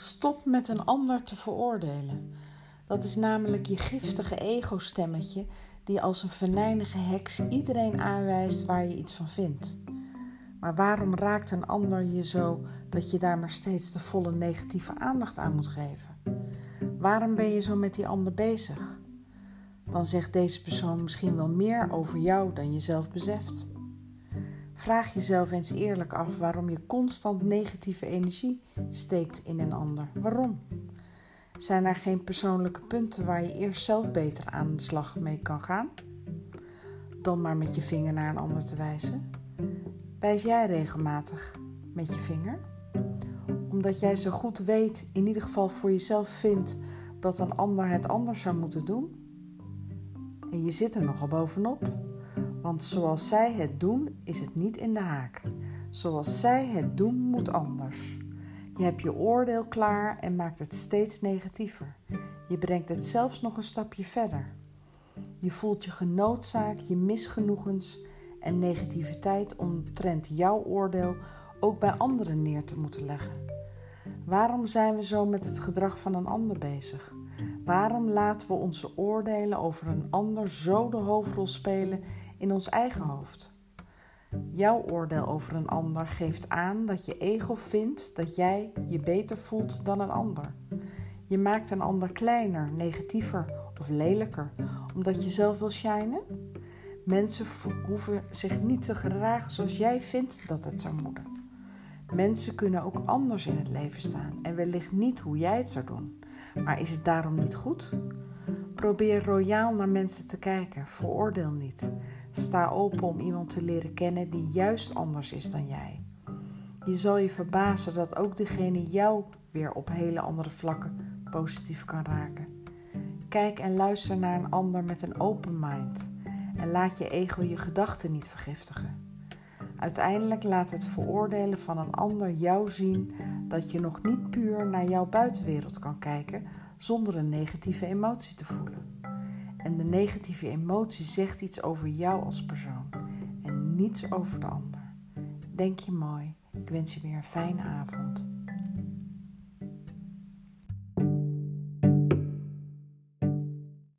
Stop met een ander te veroordelen. Dat is namelijk je giftige ego-stemmetje die als een venijnige heks iedereen aanwijst waar je iets van vindt. Maar waarom raakt een ander je zo dat je daar maar steeds de volle negatieve aandacht aan moet geven? Waarom ben je zo met die ander bezig? Dan zegt deze persoon misschien wel meer over jou dan je zelf beseft. Vraag jezelf eens eerlijk af waarom je constant negatieve energie steekt in een ander. Waarom? Zijn er geen persoonlijke punten waar je eerst zelf beter aan de slag mee kan gaan? Dan maar met je vinger naar een ander te wijzen. Wijs jij regelmatig met je vinger? Omdat jij zo goed weet, in ieder geval voor jezelf vindt, dat een ander het anders zou moeten doen? En je zit er nogal bovenop. Want zoals zij het doen, is het niet in de haak. Zoals zij het doen, moet anders. Je hebt je oordeel klaar en maakt het steeds negatiever. Je brengt het zelfs nog een stapje verder. Je voelt je genoodzaakt je misgenoegens en negativiteit omtrent jouw oordeel ook bij anderen neer te moeten leggen. Waarom zijn we zo met het gedrag van een ander bezig? Waarom laten we onze oordelen over een ander zo de hoofdrol spelen in ons eigen hoofd? Jouw oordeel over een ander geeft aan dat je ego vindt dat jij je beter voelt dan een ander. Je maakt een ander kleiner, negatiever of lelijker omdat je zelf wil shinen. Mensen hoeven zich niet te gedragen zoals jij vindt dat het zou moeten. Mensen kunnen ook anders in het leven staan en wellicht niet hoe jij het zou doen. Maar is het daarom niet goed? Probeer royaal naar mensen te kijken, veroordeel niet. Sta open om iemand te leren kennen die juist anders is dan jij. Je zal je verbazen dat ook degene jou weer op hele andere vlakken positief kan raken. Kijk en luister naar een ander met een open mind en laat je ego je gedachten niet vergiftigen. Uiteindelijk laat het veroordelen van een ander jou zien dat je nog niet puur naar jouw buitenwereld kan kijken zonder een negatieve emotie te voelen. En de negatieve emotie zegt iets over jou als persoon en niets over de ander. Denk je mooi. Ik wens je weer een fijne avond.